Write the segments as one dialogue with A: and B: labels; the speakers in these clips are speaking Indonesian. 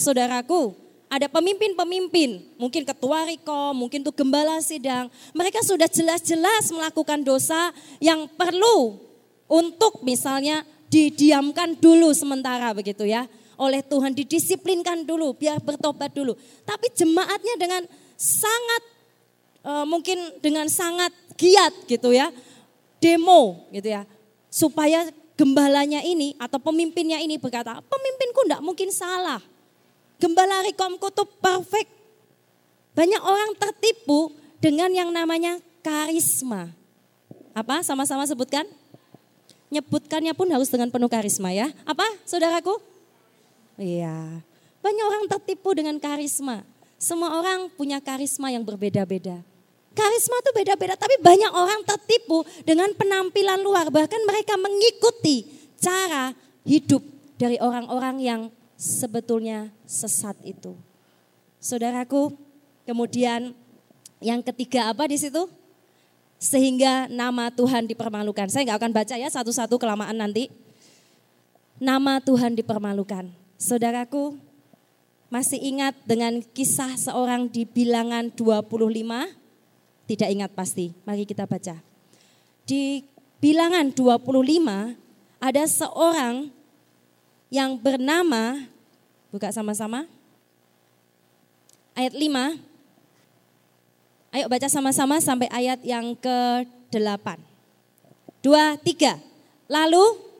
A: saudaraku, ada pemimpin-pemimpin, mungkin ketua riko, mungkin tuh gembala sidang. Mereka sudah jelas-jelas melakukan dosa yang perlu untuk misalnya didiamkan dulu sementara begitu ya. Oleh Tuhan didisiplinkan dulu, biar bertobat dulu. Tapi jemaatnya dengan sangat, e, mungkin dengan sangat giat gitu ya. Demo gitu ya. Supaya gembalanya ini atau pemimpinnya ini berkata, pemimpinku tidak mungkin salah Gembala Rikomku tuh perfect. Banyak orang tertipu dengan yang namanya karisma. Apa? Sama-sama sebutkan. Nyebutkannya pun harus dengan penuh karisma ya. Apa saudaraku? Iya. Banyak orang tertipu dengan karisma. Semua orang punya karisma yang berbeda-beda. Karisma itu beda-beda, tapi banyak orang tertipu dengan penampilan luar. Bahkan mereka mengikuti cara hidup dari orang-orang yang sebetulnya sesat itu. Saudaraku, kemudian yang ketiga apa di situ? Sehingga nama Tuhan dipermalukan. Saya nggak akan baca ya satu-satu kelamaan nanti. Nama Tuhan dipermalukan. Saudaraku, masih ingat dengan kisah seorang di bilangan 25? Tidak ingat pasti, mari kita baca. Di bilangan 25 ada seorang yang bernama, buka sama-sama, ayat 5, ayo baca sama-sama sampai ayat yang ke-8. Dua, tiga. Lalu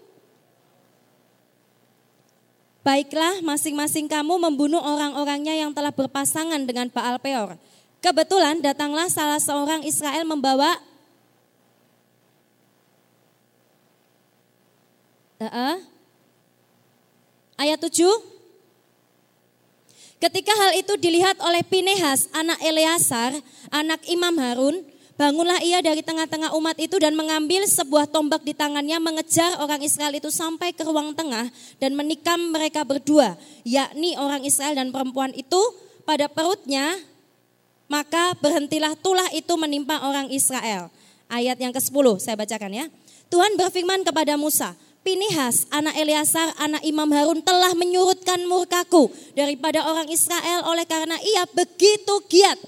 A: Baiklah masing-masing kamu membunuh orang-orangnya yang telah berpasangan dengan Baal Peor. Kebetulan datanglah salah seorang Israel membawa uh, Ayat 7. Ketika hal itu dilihat oleh Pinehas, anak Eleazar, anak Imam Harun, bangunlah ia dari tengah-tengah umat itu dan mengambil sebuah tombak di tangannya mengejar orang Israel itu sampai ke ruang tengah dan menikam mereka berdua, yakni orang Israel dan perempuan itu pada perutnya, maka berhentilah tulah itu menimpa orang Israel. Ayat yang ke-10 saya bacakan ya. Tuhan berfirman kepada Musa, Pinihas, anak Eleazar, anak Imam Harun telah menyurutkan murkaku daripada orang Israel oleh karena ia begitu giat.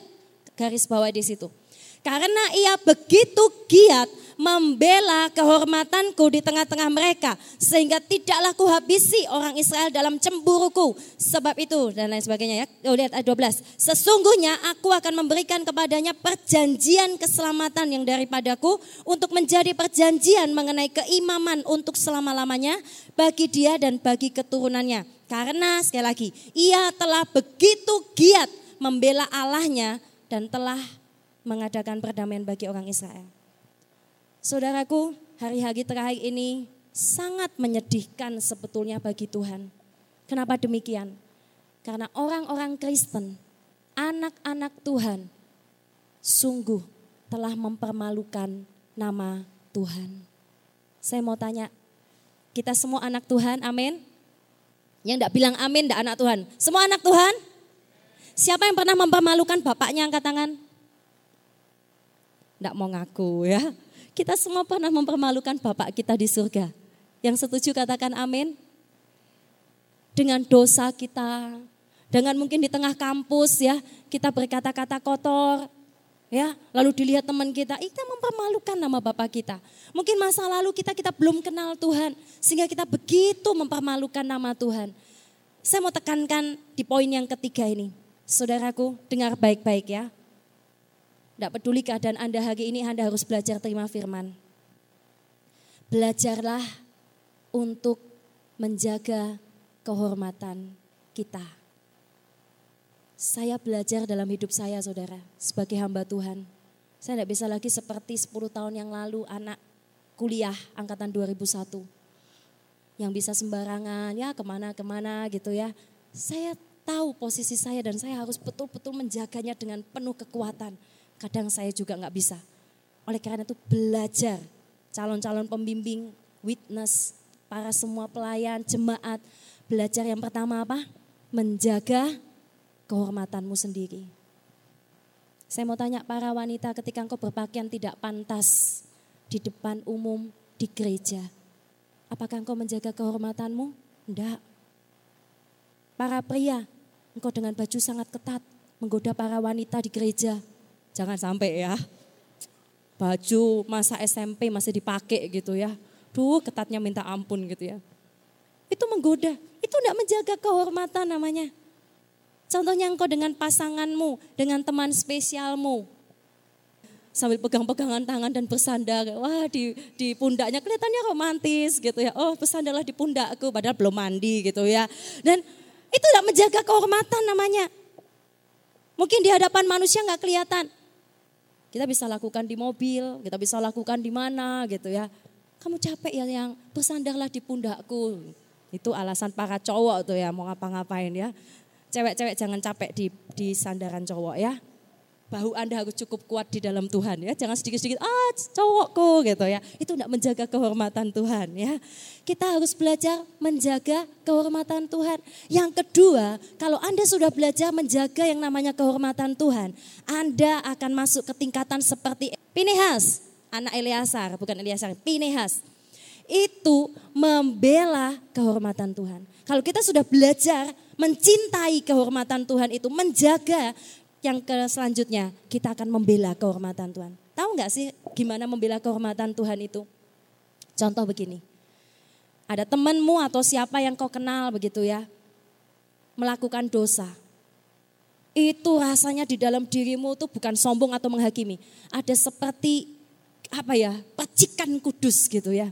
A: Garis bawah di situ. Karena ia begitu giat membela kehormatanku di tengah-tengah mereka sehingga tidaklah kuhabisi orang Israel dalam cemburuku. Sebab itu dan lain sebagainya ya. Oh, lihat ayat 12 sesungguhnya aku akan memberikan kepadanya perjanjian keselamatan yang daripadaku untuk menjadi perjanjian mengenai keimaman untuk selama-lamanya bagi dia dan bagi keturunannya. Karena sekali lagi ia telah begitu giat membela Allahnya dan telah mengadakan perdamaian bagi orang Israel. Saudaraku, hari-hari terakhir ini sangat menyedihkan sebetulnya bagi Tuhan. Kenapa demikian? Karena orang-orang Kristen, anak-anak Tuhan, sungguh telah mempermalukan nama Tuhan. Saya mau tanya, kita semua anak Tuhan, amin? Yang tidak bilang amin, tidak anak Tuhan. Semua anak Tuhan? Siapa yang pernah mempermalukan bapaknya angkat tangan? Tidak mau ngaku ya. Kita semua pernah mempermalukan Bapak kita di surga. Yang setuju katakan amin. Dengan dosa kita, dengan mungkin di tengah kampus ya, kita berkata-kata kotor, ya lalu dilihat teman kita kita mempermalukan nama bapak kita mungkin masa lalu kita kita belum kenal Tuhan sehingga kita begitu mempermalukan nama Tuhan saya mau tekankan di poin yang ketiga ini saudaraku dengar baik-baik ya tidak peduli keadaan Anda hari ini, Anda harus belajar terima firman. Belajarlah untuk menjaga kehormatan kita. Saya belajar dalam hidup saya, saudara, sebagai hamba Tuhan. Saya tidak bisa lagi seperti 10 tahun yang lalu anak kuliah angkatan 2001. Yang bisa sembarangan, ya ke mana-kemana gitu ya. Saya tahu posisi saya dan saya harus betul-betul menjaganya dengan penuh kekuatan kadang saya juga nggak bisa. Oleh karena itu belajar calon-calon pembimbing, witness, para semua pelayan, jemaat. Belajar yang pertama apa? Menjaga kehormatanmu sendiri. Saya mau tanya para wanita ketika engkau berpakaian tidak pantas di depan umum di gereja. Apakah engkau menjaga kehormatanmu? Enggak. Para pria, engkau dengan baju sangat ketat menggoda para wanita di gereja. Jangan sampai ya. Baju masa SMP masih dipakai gitu ya. Duh ketatnya minta ampun gitu ya. Itu menggoda. Itu tidak menjaga kehormatan namanya. Contohnya engkau dengan pasanganmu, dengan teman spesialmu. Sambil pegang-pegangan tangan dan bersandar. Wah di, di pundaknya kelihatannya romantis gitu ya. Oh bersandarlah di pundakku padahal belum mandi gitu ya. Dan itu tidak menjaga kehormatan namanya. Mungkin di hadapan manusia nggak kelihatan. Kita bisa lakukan di mobil, kita bisa lakukan di mana gitu ya. Kamu capek ya yang bersandarlah di pundakku. Itu alasan para cowok tuh ya mau ngapa-ngapain ya. Cewek-cewek jangan capek di, di sandaran cowok ya bahu Anda harus cukup kuat di dalam Tuhan ya. Jangan sedikit-sedikit, ah cowokku gitu ya. Itu tidak menjaga kehormatan Tuhan ya. Kita harus belajar menjaga kehormatan Tuhan. Yang kedua, kalau Anda sudah belajar menjaga yang namanya kehormatan Tuhan, Anda akan masuk ke tingkatan seperti Pinehas, anak Eleazar, bukan Eleazar, Pinehas. Itu membela kehormatan Tuhan. Kalau kita sudah belajar mencintai kehormatan Tuhan itu, menjaga yang ke selanjutnya kita akan membela kehormatan Tuhan. Tahu nggak sih gimana membela kehormatan Tuhan itu? Contoh begini, ada temanmu atau siapa yang kau kenal begitu ya, melakukan dosa. Itu rasanya di dalam dirimu tuh bukan sombong atau menghakimi. Ada seperti apa ya, pacikan kudus gitu ya.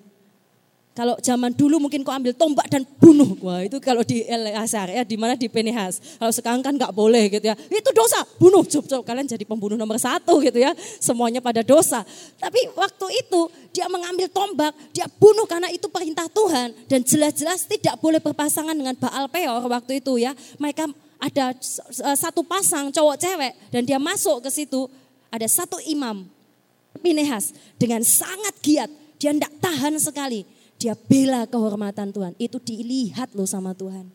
A: Kalau zaman dulu mungkin kau ambil tombak dan bunuh. Wah itu kalau di Eleazar ya, di mana di Penehas. Kalau sekarang kan nggak boleh gitu ya. Itu dosa, bunuh. Coba, coba kalian jadi pembunuh nomor satu gitu ya. Semuanya pada dosa. Tapi waktu itu dia mengambil tombak, dia bunuh karena itu perintah Tuhan. Dan jelas-jelas tidak boleh berpasangan dengan Baal Peor waktu itu ya. Mereka ada satu pasang cowok cewek dan dia masuk ke situ. Ada satu imam, Pinehas dengan sangat giat. Dia tidak tahan sekali dia bela kehormatan Tuhan. Itu dilihat loh sama Tuhan.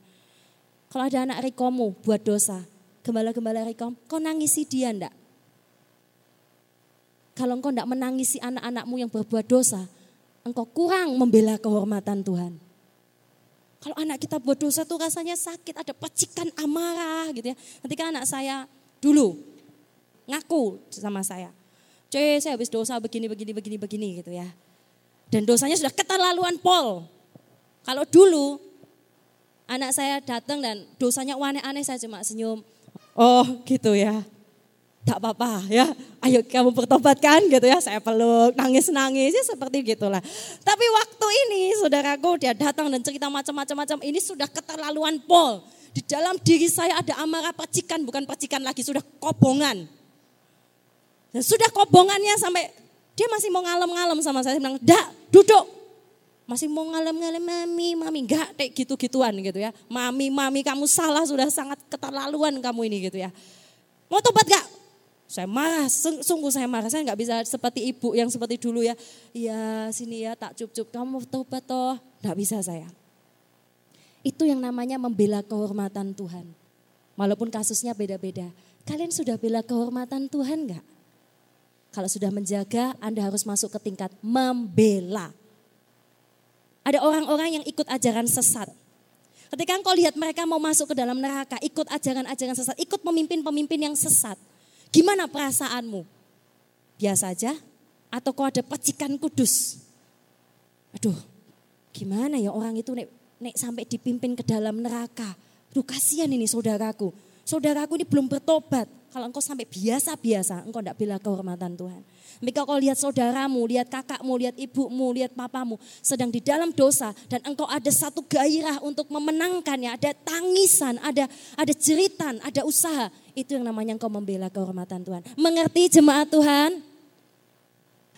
A: Kalau ada anak rekomu buat dosa, gembala-gembala rekom, kau nangisi dia enggak? Kalau engkau enggak menangisi anak-anakmu yang berbuat dosa, engkau kurang membela kehormatan Tuhan. Kalau anak kita buat dosa tuh rasanya sakit, ada pacikan amarah gitu ya. Nanti kan anak saya dulu ngaku sama saya. Cuy, saya habis dosa begini, begini, begini, begini gitu ya. Dan dosanya sudah keterlaluan pol. Kalau dulu anak saya datang dan dosanya aneh-aneh saya cuma senyum. Oh gitu ya. Tak apa-apa ya. Ayo kamu bertobatkan gitu ya. Saya peluk, nangis-nangis ya seperti gitulah. Tapi waktu ini saudaraku dia datang dan cerita macam-macam Ini sudah keterlaluan pol. Di dalam diri saya ada amarah percikan, bukan percikan lagi, sudah kobongan. Dan sudah kobongannya sampai dia masih mau ngalem-ngalem sama saya. Saya bilang, dak duduk. Masih mau ngalem-ngalem, mami, mami. Enggak, kayak gitu-gituan gitu ya. Mami, mami kamu salah, sudah sangat keterlaluan kamu ini gitu ya. Mau tobat gak? Saya marah, sungguh saya marah. Saya nggak bisa seperti ibu yang seperti dulu ya. Iya sini ya tak cup-cup, kamu mau tobat toh. Nggak bisa saya. Itu yang namanya membela kehormatan Tuhan. Walaupun kasusnya beda-beda. Kalian sudah bela kehormatan Tuhan nggak? Kalau sudah menjaga, Anda harus masuk ke tingkat membela. Ada orang-orang yang ikut ajaran sesat. Ketika engkau lihat mereka mau masuk ke dalam neraka, ikut ajaran-ajaran sesat, ikut pemimpin-pemimpin yang sesat. Gimana perasaanmu? Biasa aja? Atau kau ada percikan kudus? Aduh, gimana ya orang itu nek, nek sampai dipimpin ke dalam neraka. Aduh kasihan ini saudaraku. Saudaraku ini belum bertobat. Kalau engkau sampai biasa-biasa, engkau tidak bela kehormatan Tuhan. Jika kau lihat saudaramu, lihat kakakmu, lihat ibumu, lihat papamu sedang di dalam dosa dan engkau ada satu gairah untuk memenangkannya, ada tangisan, ada ada jeritan, ada usaha, itu yang namanya engkau membela kehormatan Tuhan. Mengerti jemaat Tuhan?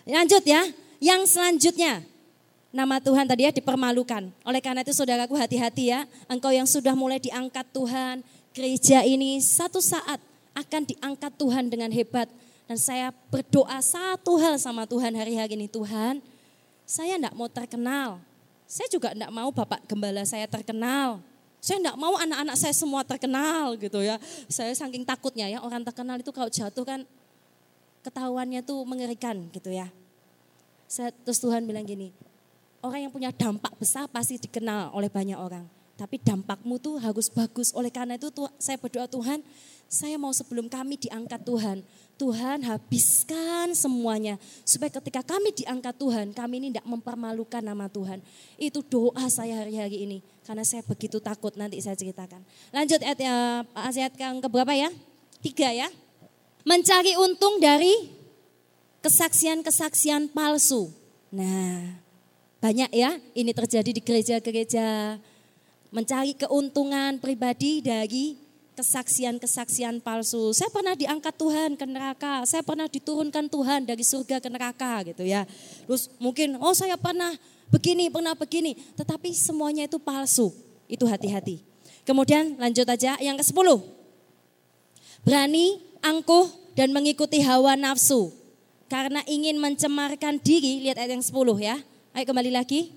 A: Lanjut ya, yang selanjutnya nama Tuhan tadi ya dipermalukan. Oleh karena itu saudaraku hati-hati ya, engkau yang sudah mulai diangkat Tuhan, gereja ini satu saat akan diangkat Tuhan dengan hebat. Dan saya berdoa satu hal sama Tuhan hari-hari ini. Tuhan, saya tidak mau terkenal. Saya juga tidak mau Bapak Gembala saya terkenal. Saya tidak mau anak-anak saya semua terkenal gitu ya. Saya saking takutnya ya orang terkenal itu kalau jatuh kan ketahuannya tuh mengerikan gitu ya. Saya, terus Tuhan bilang gini, orang yang punya dampak besar pasti dikenal oleh banyak orang. tapi dampakmu tuh harus bagus. Oleh karena itu saya berdoa Tuhan, saya mau sebelum kami diangkat Tuhan, Tuhan habiskan semuanya. Supaya ketika kami diangkat Tuhan, kami ini tidak mempermalukan nama Tuhan. Itu doa saya hari-hari ini. Karena saya begitu takut nanti saya ceritakan. Lanjut ayat, ya, ayat yang keberapa ya? Tiga ya. Mencari untung dari kesaksian-kesaksian palsu. Nah, banyak ya ini terjadi di gereja-gereja mencari keuntungan pribadi dari kesaksian-kesaksian palsu. Saya pernah diangkat Tuhan ke neraka, saya pernah diturunkan Tuhan dari surga ke neraka gitu ya. Terus mungkin oh saya pernah begini, pernah begini, tetapi semuanya itu palsu. Itu hati-hati. Kemudian lanjut aja yang ke-10. Berani, angkuh dan mengikuti hawa nafsu karena ingin mencemarkan diri, lihat ayat yang 10 ya. Ayo kembali lagi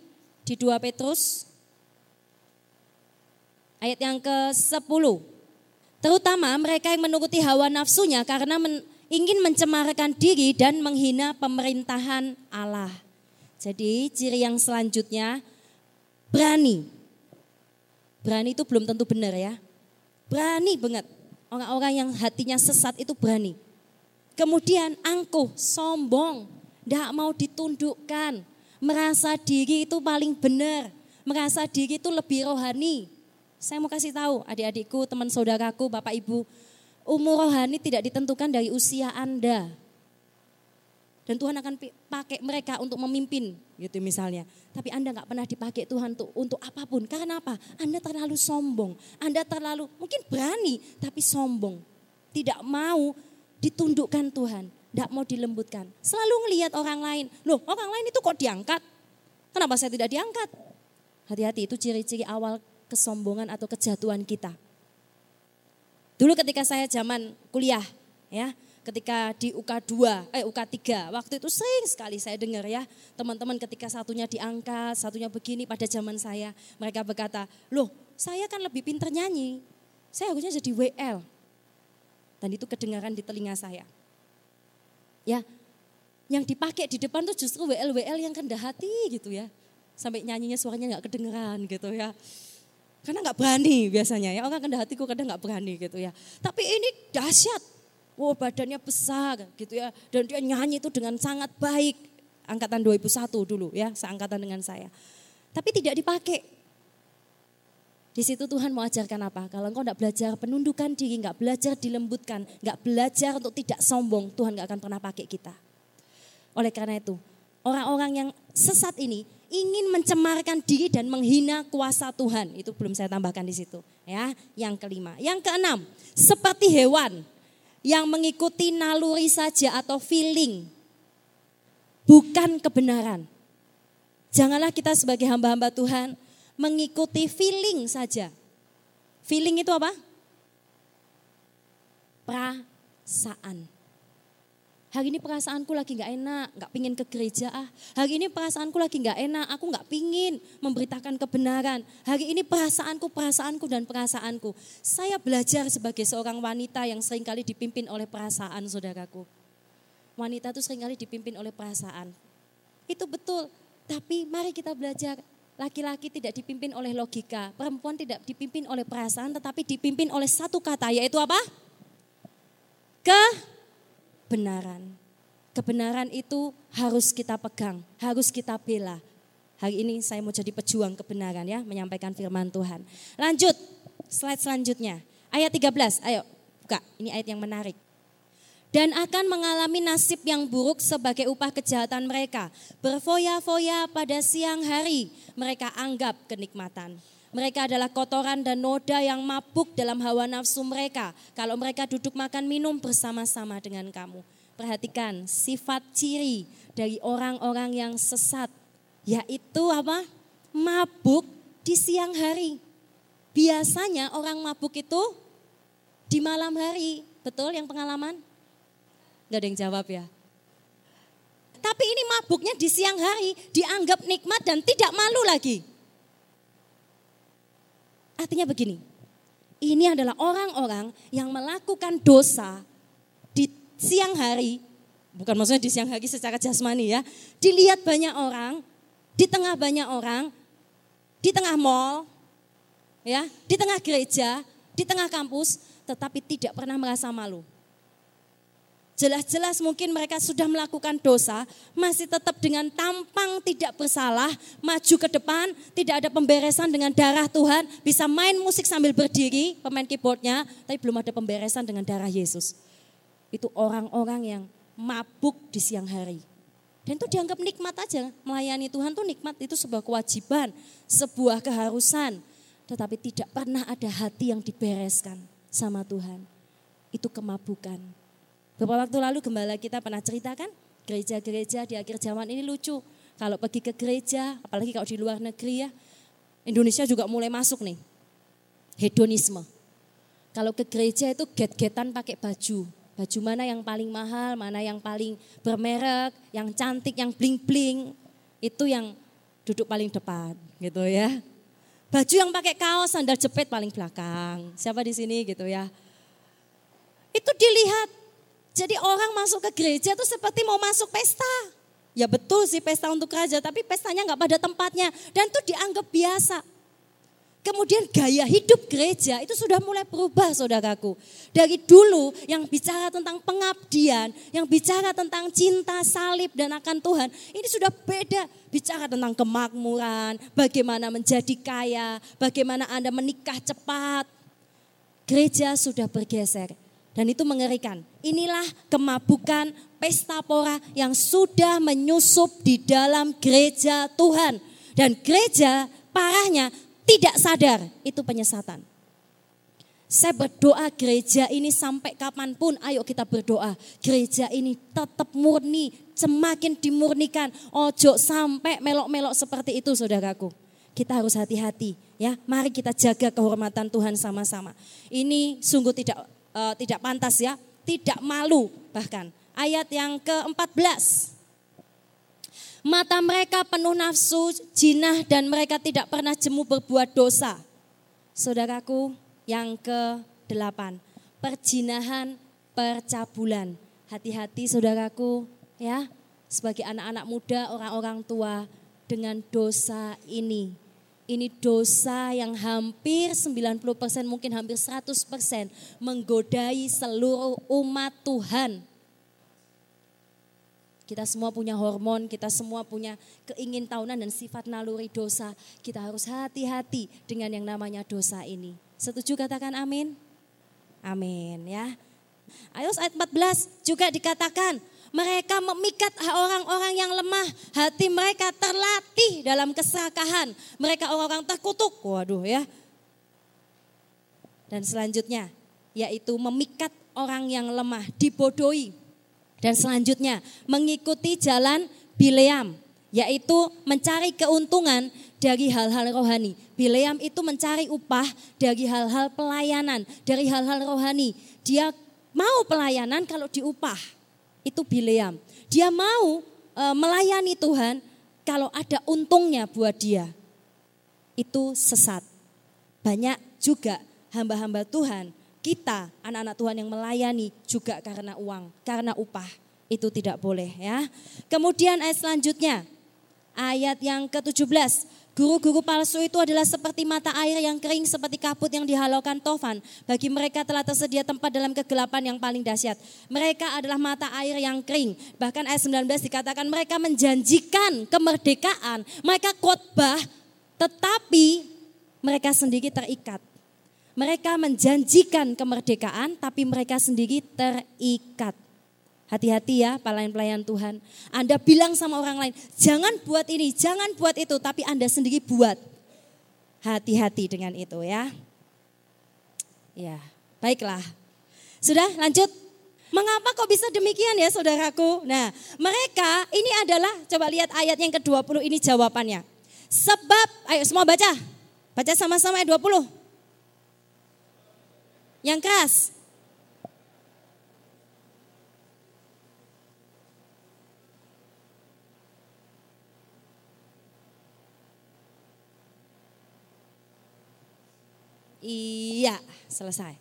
A: di 2 Petrus Ayat yang ke-10. Terutama mereka yang menuruti hawa nafsunya karena men, ingin mencemarkan diri dan menghina pemerintahan Allah. Jadi ciri yang selanjutnya berani. Berani itu belum tentu benar ya. Berani banget. Orang-orang yang hatinya sesat itu berani. Kemudian angkuh, sombong, tidak mau ditundukkan. Merasa diri itu paling benar. Merasa diri itu lebih rohani. Saya mau kasih tahu adik-adikku, teman saudaraku, Bapak Ibu, umur rohani tidak ditentukan dari usia Anda. Dan Tuhan akan pakai mereka untuk memimpin gitu misalnya. Tapi Anda nggak pernah dipakai Tuhan untuk, untuk apa pun. Karena apa? Anda terlalu sombong. Anda terlalu mungkin berani tapi sombong. Tidak mau ditundukkan Tuhan. Tidak mau dilembutkan. Selalu ngelihat orang lain. Loh orang lain itu kok diangkat? Kenapa saya tidak diangkat? Hati-hati itu ciri-ciri awal kesombongan atau kejatuhan kita. Dulu ketika saya zaman kuliah, ya, ketika di UK2, eh UK3, waktu itu sering sekali saya dengar ya, teman-teman ketika satunya diangkat, satunya begini pada zaman saya, mereka berkata, loh saya kan lebih pinter nyanyi, saya harusnya jadi WL. Dan itu kedengaran di telinga saya. Ya, yang dipakai di depan tuh justru WL-WL yang rendah hati gitu ya. Sampai nyanyinya suaranya nggak kedengeran gitu ya. Karena nggak berani biasanya ya, orang rendah hatiku kadang nggak berani gitu ya. Tapi ini dahsyat, wow badannya besar gitu ya. Dan dia nyanyi itu dengan sangat baik. Angkatan 2001 dulu ya, seangkatan dengan saya. Tapi tidak dipakai. Di situ Tuhan mau ajarkan apa? Kalau engkau tidak belajar penundukan diri, nggak belajar dilembutkan, nggak belajar untuk tidak sombong, Tuhan nggak akan pernah pakai kita. Oleh karena itu, orang-orang yang sesat ini ingin mencemarkan diri dan menghina kuasa Tuhan. Itu belum saya tambahkan di situ. Ya, yang kelima. Yang keenam, seperti hewan yang mengikuti naluri saja atau feeling. Bukan kebenaran. Janganlah kita sebagai hamba-hamba Tuhan mengikuti feeling saja. Feeling itu apa? Perasaan. Hari ini perasaanku lagi nggak enak, nggak pingin ke gereja ah. Hari ini perasaanku lagi nggak enak, aku nggak pingin memberitakan kebenaran. Hari ini perasaanku, perasaanku dan perasaanku. Saya belajar sebagai seorang wanita yang sering kali dipimpin oleh perasaan saudaraku. Wanita itu sering kali dipimpin oleh perasaan. Itu betul, tapi mari kita belajar laki-laki tidak dipimpin oleh logika, perempuan tidak dipimpin oleh perasaan, tetapi dipimpin oleh satu kata, yaitu apa? Ke kebenaran. Kebenaran itu harus kita pegang, harus kita bela. Hari ini saya mau jadi pejuang kebenaran ya, menyampaikan firman Tuhan. Lanjut, slide selanjutnya. Ayat 13, ayo buka, ini ayat yang menarik. Dan akan mengalami nasib yang buruk sebagai upah kejahatan mereka. Berfoya-foya pada siang hari, mereka anggap kenikmatan. Mereka adalah kotoran dan noda yang mabuk dalam hawa nafsu mereka. Kalau mereka duduk makan minum bersama-sama dengan kamu. Perhatikan sifat ciri dari orang-orang yang sesat. Yaitu apa? Mabuk di siang hari. Biasanya orang mabuk itu di malam hari. Betul yang pengalaman? Gak ada yang jawab ya. Tapi ini mabuknya di siang hari dianggap nikmat dan tidak malu lagi. Artinya begini, ini adalah orang-orang yang melakukan dosa siang hari, bukan maksudnya di siang hari secara jasmani ya, dilihat banyak orang, di tengah banyak orang, di tengah mall, ya, di tengah gereja, di tengah kampus, tetapi tidak pernah merasa malu. Jelas-jelas mungkin mereka sudah melakukan dosa, masih tetap dengan tampang tidak bersalah, maju ke depan, tidak ada pemberesan dengan darah Tuhan, bisa main musik sambil berdiri, pemain keyboardnya, tapi belum ada pemberesan dengan darah Yesus. Itu orang-orang yang mabuk di siang hari. Dan itu dianggap nikmat aja, melayani Tuhan itu nikmat, itu sebuah kewajiban, sebuah keharusan. Tetapi tidak pernah ada hati yang dibereskan sama Tuhan. Itu kemabukan Beberapa waktu lalu gembala kita pernah ceritakan gereja-gereja di akhir zaman ini lucu. Kalau pergi ke gereja, apalagi kalau di luar negeri ya, Indonesia juga mulai masuk nih. Hedonisme. Kalau ke gereja itu get-getan pakai baju. Baju mana yang paling mahal, mana yang paling bermerek, yang cantik, yang bling-bling. Itu yang duduk paling depan gitu ya. Baju yang pakai kaos, sandal jepit paling belakang. Siapa di sini gitu ya. Itu dilihat jadi orang masuk ke gereja itu seperti mau masuk pesta. Ya betul sih pesta untuk raja, tapi pestanya nggak pada tempatnya. Dan itu dianggap biasa. Kemudian gaya hidup gereja itu sudah mulai berubah saudaraku. Dari dulu yang bicara tentang pengabdian, yang bicara tentang cinta salib dan akan Tuhan. Ini sudah beda. Bicara tentang kemakmuran, bagaimana menjadi kaya, bagaimana Anda menikah cepat. Gereja sudah bergeser dan itu mengerikan. Inilah kemabukan pesta pora yang sudah menyusup di dalam gereja Tuhan. Dan gereja parahnya tidak sadar itu penyesatan. Saya berdoa gereja ini sampai kapan pun, ayo kita berdoa. Gereja ini tetap murni, semakin dimurnikan. Ojo sampai melok-melok seperti itu saudaraku. Kita harus hati-hati ya. Mari kita jaga kehormatan Tuhan sama-sama. Ini sungguh tidak uh, tidak pantas ya, tidak malu bahkan. Ayat yang ke-14. Mata mereka penuh nafsu, jinah dan mereka tidak pernah jemu berbuat dosa. Saudaraku, yang ke-8. Perjinahan, percabulan. Hati-hati saudaraku ya, sebagai anak-anak muda, orang-orang tua dengan dosa ini ini dosa yang hampir 90% mungkin hampir 100% menggodai seluruh umat Tuhan. Kita semua punya hormon, kita semua punya keingintahunan dan sifat naluri dosa. Kita harus hati-hati dengan yang namanya dosa ini. Setuju katakan amin? Amin ya. Ayat 14 juga dikatakan mereka memikat orang-orang yang lemah. Hati mereka terlatih dalam keserakahan. Mereka orang-orang terkutuk. Waduh ya. Dan selanjutnya yaitu memikat orang yang lemah, dibodohi. Dan selanjutnya mengikuti jalan Bileam, yaitu mencari keuntungan dari hal-hal rohani. Bileam itu mencari upah dari hal-hal pelayanan, dari hal-hal rohani. Dia mau pelayanan kalau diupah itu Bileam. Dia mau e, melayani Tuhan kalau ada untungnya buat dia. Itu sesat. Banyak juga hamba-hamba Tuhan, kita anak-anak Tuhan yang melayani juga karena uang, karena upah. Itu tidak boleh ya. Kemudian ayat selanjutnya, ayat yang ke-17. Guru-guru palsu itu adalah seperti mata air yang kering seperti kabut yang dihalaukan tofan. Bagi mereka telah tersedia tempat dalam kegelapan yang paling dahsyat. Mereka adalah mata air yang kering. Bahkan ayat 19 dikatakan mereka menjanjikan kemerdekaan. Mereka khotbah tetapi mereka sendiri terikat. Mereka menjanjikan kemerdekaan tapi mereka sendiri terikat. Hati-hati ya pelayan-pelayan Tuhan. Anda bilang sama orang lain, jangan buat ini, jangan buat itu, tapi Anda sendiri buat. Hati-hati dengan itu ya. Ya, baiklah. Sudah lanjut. Mengapa kok bisa demikian ya saudaraku? Nah, mereka ini adalah, coba lihat ayat yang ke-20 ini jawabannya. Sebab, ayo semua baca. Baca sama-sama ayat 20. Yang keras. Iya, selesai.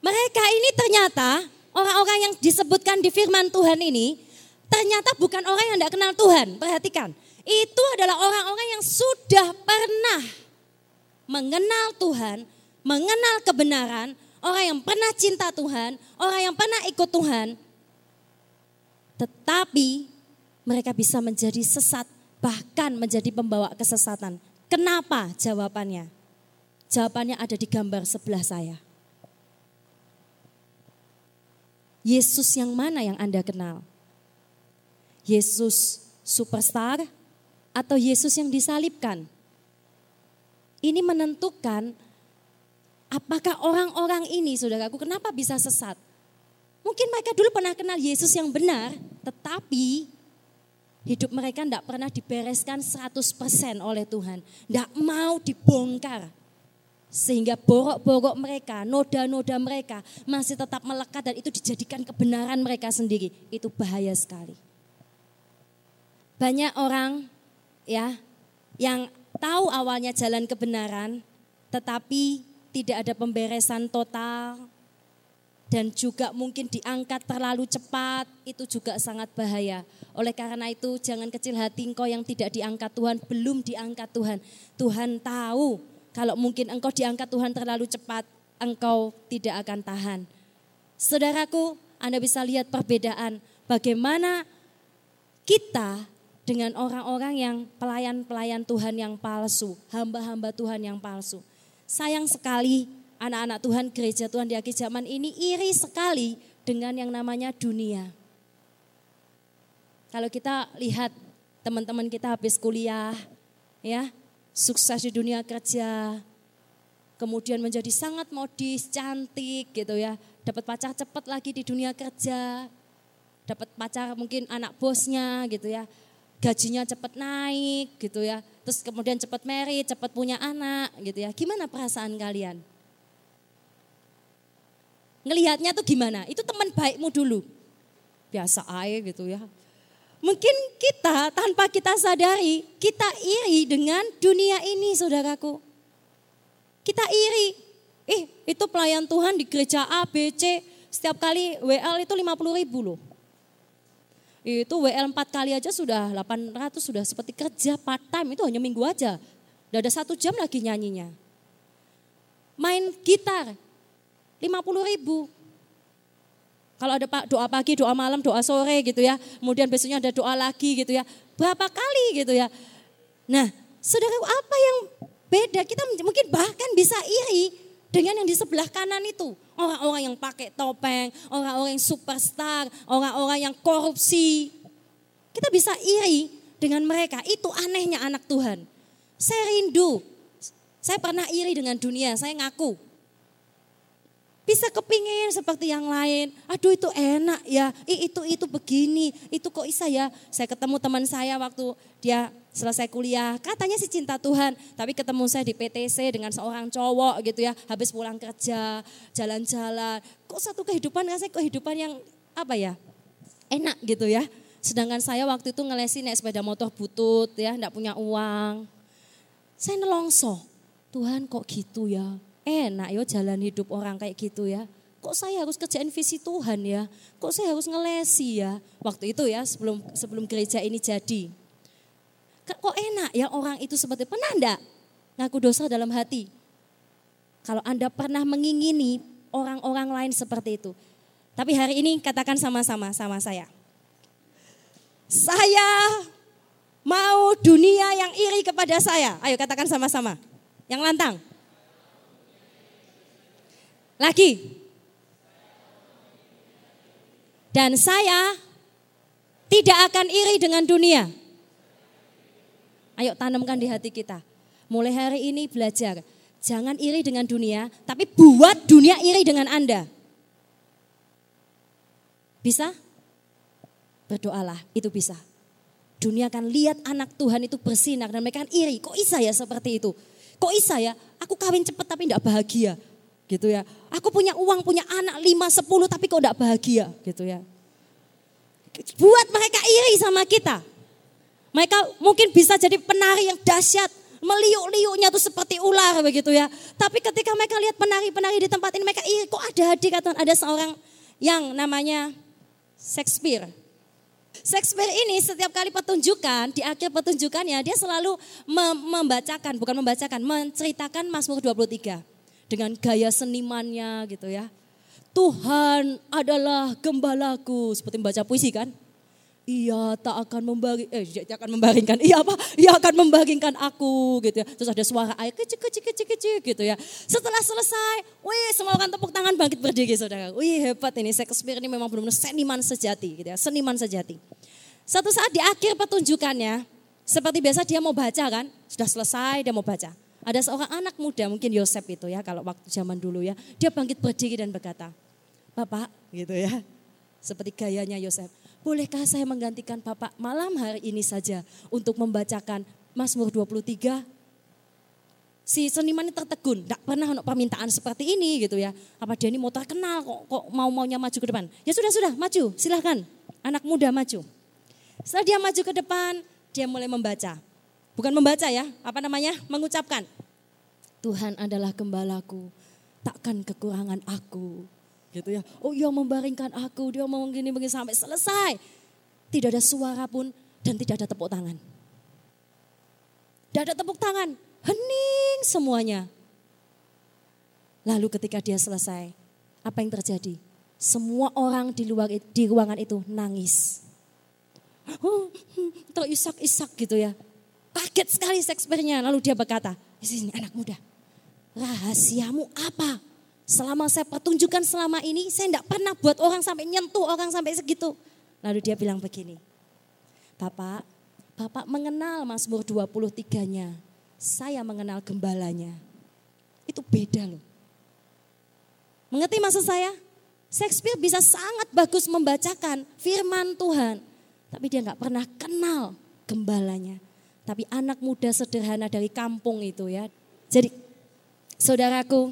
A: Mereka ini ternyata orang-orang yang disebutkan di firman Tuhan ini ternyata bukan orang yang tidak kenal Tuhan. Perhatikan, itu adalah orang-orang yang sudah pernah mengenal Tuhan, mengenal kebenaran, orang yang pernah cinta Tuhan, orang yang pernah ikut Tuhan, tetapi mereka bisa menjadi sesat, bahkan menjadi pembawa kesesatan. Kenapa jawabannya? Jawabannya ada di gambar sebelah saya. Yesus yang mana yang Anda kenal? Yesus superstar atau Yesus yang disalibkan? Ini menentukan apakah orang-orang ini, saudaraku, kenapa bisa sesat? Mungkin mereka dulu pernah kenal Yesus yang benar, tetapi hidup mereka tidak pernah dibereskan 100% oleh Tuhan. Tidak mau dibongkar. Sehingga borok-borok mereka, noda-noda mereka masih tetap melekat dan itu dijadikan kebenaran mereka sendiri. Itu bahaya sekali. Banyak orang ya yang tahu awalnya jalan kebenaran tetapi tidak ada pemberesan total dan juga mungkin diangkat terlalu cepat itu juga sangat bahaya. Oleh karena itu jangan kecil hati engkau yang tidak diangkat Tuhan, belum diangkat Tuhan. Tuhan tahu kalau mungkin engkau diangkat Tuhan terlalu cepat, engkau tidak akan tahan. Saudaraku, Anda bisa lihat perbedaan bagaimana kita dengan orang-orang yang pelayan-pelayan Tuhan yang palsu, hamba-hamba Tuhan yang palsu. Sayang sekali anak-anak Tuhan, gereja Tuhan di akhir zaman ini iri sekali dengan yang namanya dunia. Kalau kita lihat teman-teman kita habis kuliah, ya sukses di dunia kerja, kemudian menjadi sangat modis, cantik gitu ya, dapat pacar cepat lagi di dunia kerja, dapat pacar mungkin anak bosnya gitu ya, gajinya cepat naik gitu ya, terus kemudian cepat merit, cepat punya anak gitu ya. Gimana perasaan kalian? Ngelihatnya tuh gimana? Itu teman baikmu dulu. Biasa aja gitu ya. Mungkin kita tanpa kita sadari, kita iri dengan dunia ini saudaraku. Kita iri. Eh itu pelayan Tuhan di gereja A, B, C, setiap kali WL itu 50 ribu loh. Itu WL 4 kali aja sudah 800, sudah seperti kerja part time, itu hanya minggu aja. Udah ada satu jam lagi nyanyinya. Main gitar, 50 ribu. Kalau ada doa pagi, doa malam, doa sore gitu ya. Kemudian besoknya ada doa lagi gitu ya. Berapa kali gitu ya. Nah, saudara apa yang beda? Kita mungkin bahkan bisa iri dengan yang di sebelah kanan itu. Orang-orang yang pakai topeng, orang-orang yang superstar, orang-orang yang korupsi. Kita bisa iri dengan mereka. Itu anehnya anak Tuhan. Saya rindu. Saya pernah iri dengan dunia, saya ngaku bisa kepingin seperti yang lain. Aduh itu enak ya, Ih, itu itu begini, itu kok bisa ya. Saya ketemu teman saya waktu dia selesai kuliah, katanya sih cinta Tuhan, tapi ketemu saya di PTC dengan seorang cowok gitu ya, habis pulang kerja, jalan-jalan. Kok satu kehidupan saya kehidupan yang apa ya, enak gitu ya. Sedangkan saya waktu itu ngelesi naik sepeda motor butut ya, enggak punya uang. Saya nelongso, Tuhan kok gitu ya, enak yo jalan hidup orang kayak gitu ya. Kok saya harus kerjain visi Tuhan ya? Kok saya harus ngelesi ya? Waktu itu ya sebelum sebelum gereja ini jadi. Kok enak ya orang itu seperti pernah enggak ngaku dosa dalam hati? Kalau Anda pernah mengingini orang-orang lain seperti itu. Tapi hari ini katakan sama-sama sama saya. Saya mau dunia yang iri kepada saya. Ayo katakan sama-sama. Yang lantang. Lagi. Dan saya tidak akan iri dengan dunia. Ayo tanamkan di hati kita. Mulai hari ini belajar. Jangan iri dengan dunia, tapi buat dunia iri dengan Anda. Bisa? Berdoalah, itu bisa. Dunia akan lihat anak Tuhan itu bersinar dan mereka akan iri. Kok bisa ya seperti itu? Kok bisa ya? Aku kawin cepat tapi tidak bahagia gitu ya. Aku punya uang, punya anak lima sepuluh tapi kok tidak bahagia gitu ya. Buat mereka iri sama kita. Mereka mungkin bisa jadi penari yang dahsyat, meliuk-liuknya tuh seperti ular begitu ya. Tapi ketika mereka lihat penari-penari di tempat ini mereka iri, kok ada hadir kata ada seorang yang namanya Shakespeare. Shakespeare ini setiap kali pertunjukan, di akhir pertunjukannya dia selalu membacakan, bukan membacakan, menceritakan Mazmur 23 dengan gaya senimannya gitu ya. Tuhan adalah gembalaku, seperti membaca puisi kan? Ia tak akan membagi, eh dia akan membaringkan, iya apa? Ia akan membaringkan aku gitu ya. Terus ada suara air kecil kecil kecil kecil gitu ya. Setelah selesai, wih semua orang tepuk tangan bangkit berdiri saudara. Wih hebat ini Shakespeare ini memang benar-benar seniman sejati gitu ya, seniman sejati. Satu saat di akhir pertunjukannya, seperti biasa dia mau baca kan, sudah selesai dia mau baca. Ada seorang anak muda, mungkin Yosef itu ya, kalau waktu zaman dulu ya, dia bangkit berdiri dan berkata, Bapak gitu ya, seperti gayanya Yosef, Bolehkah saya menggantikan Bapak malam hari ini saja untuk membacakan Mazmur 23? Si seniman ini tertegun, tidak pernah ada permintaan seperti ini gitu ya. Apa dia ini mau terkenal kok, kok mau-maunya maju ke depan. Ya sudah, sudah, maju, silahkan. Anak muda maju. Setelah dia maju ke depan, dia mulai membaca. Bukan membaca ya, apa namanya? Mengucapkan. Tuhan adalah gembalaku, takkan kekurangan aku gitu ya. Oh iya membaringkan aku, dia mau gini begini sampai selesai. Tidak ada suara pun dan tidak ada tepuk tangan. Tidak ada tepuk tangan, hening semuanya. Lalu ketika dia selesai, apa yang terjadi? Semua orang di luar di ruangan itu nangis. Oh, terisak-isak gitu ya. Kaget sekali Shakespeare-nya. Lalu dia berkata, sini anak muda, rahasiamu apa? Selama saya pertunjukan selama ini, saya tidak pernah buat orang sampai nyentuh orang sampai segitu. Lalu dia bilang begini, Bapak, Bapak mengenal Mazmur 23-nya. Saya mengenal gembalanya. Itu beda loh. Mengerti maksud saya? Shakespeare bisa sangat bagus membacakan firman Tuhan. Tapi dia nggak pernah kenal gembalanya. Tapi anak muda sederhana dari kampung itu ya. Jadi saudaraku,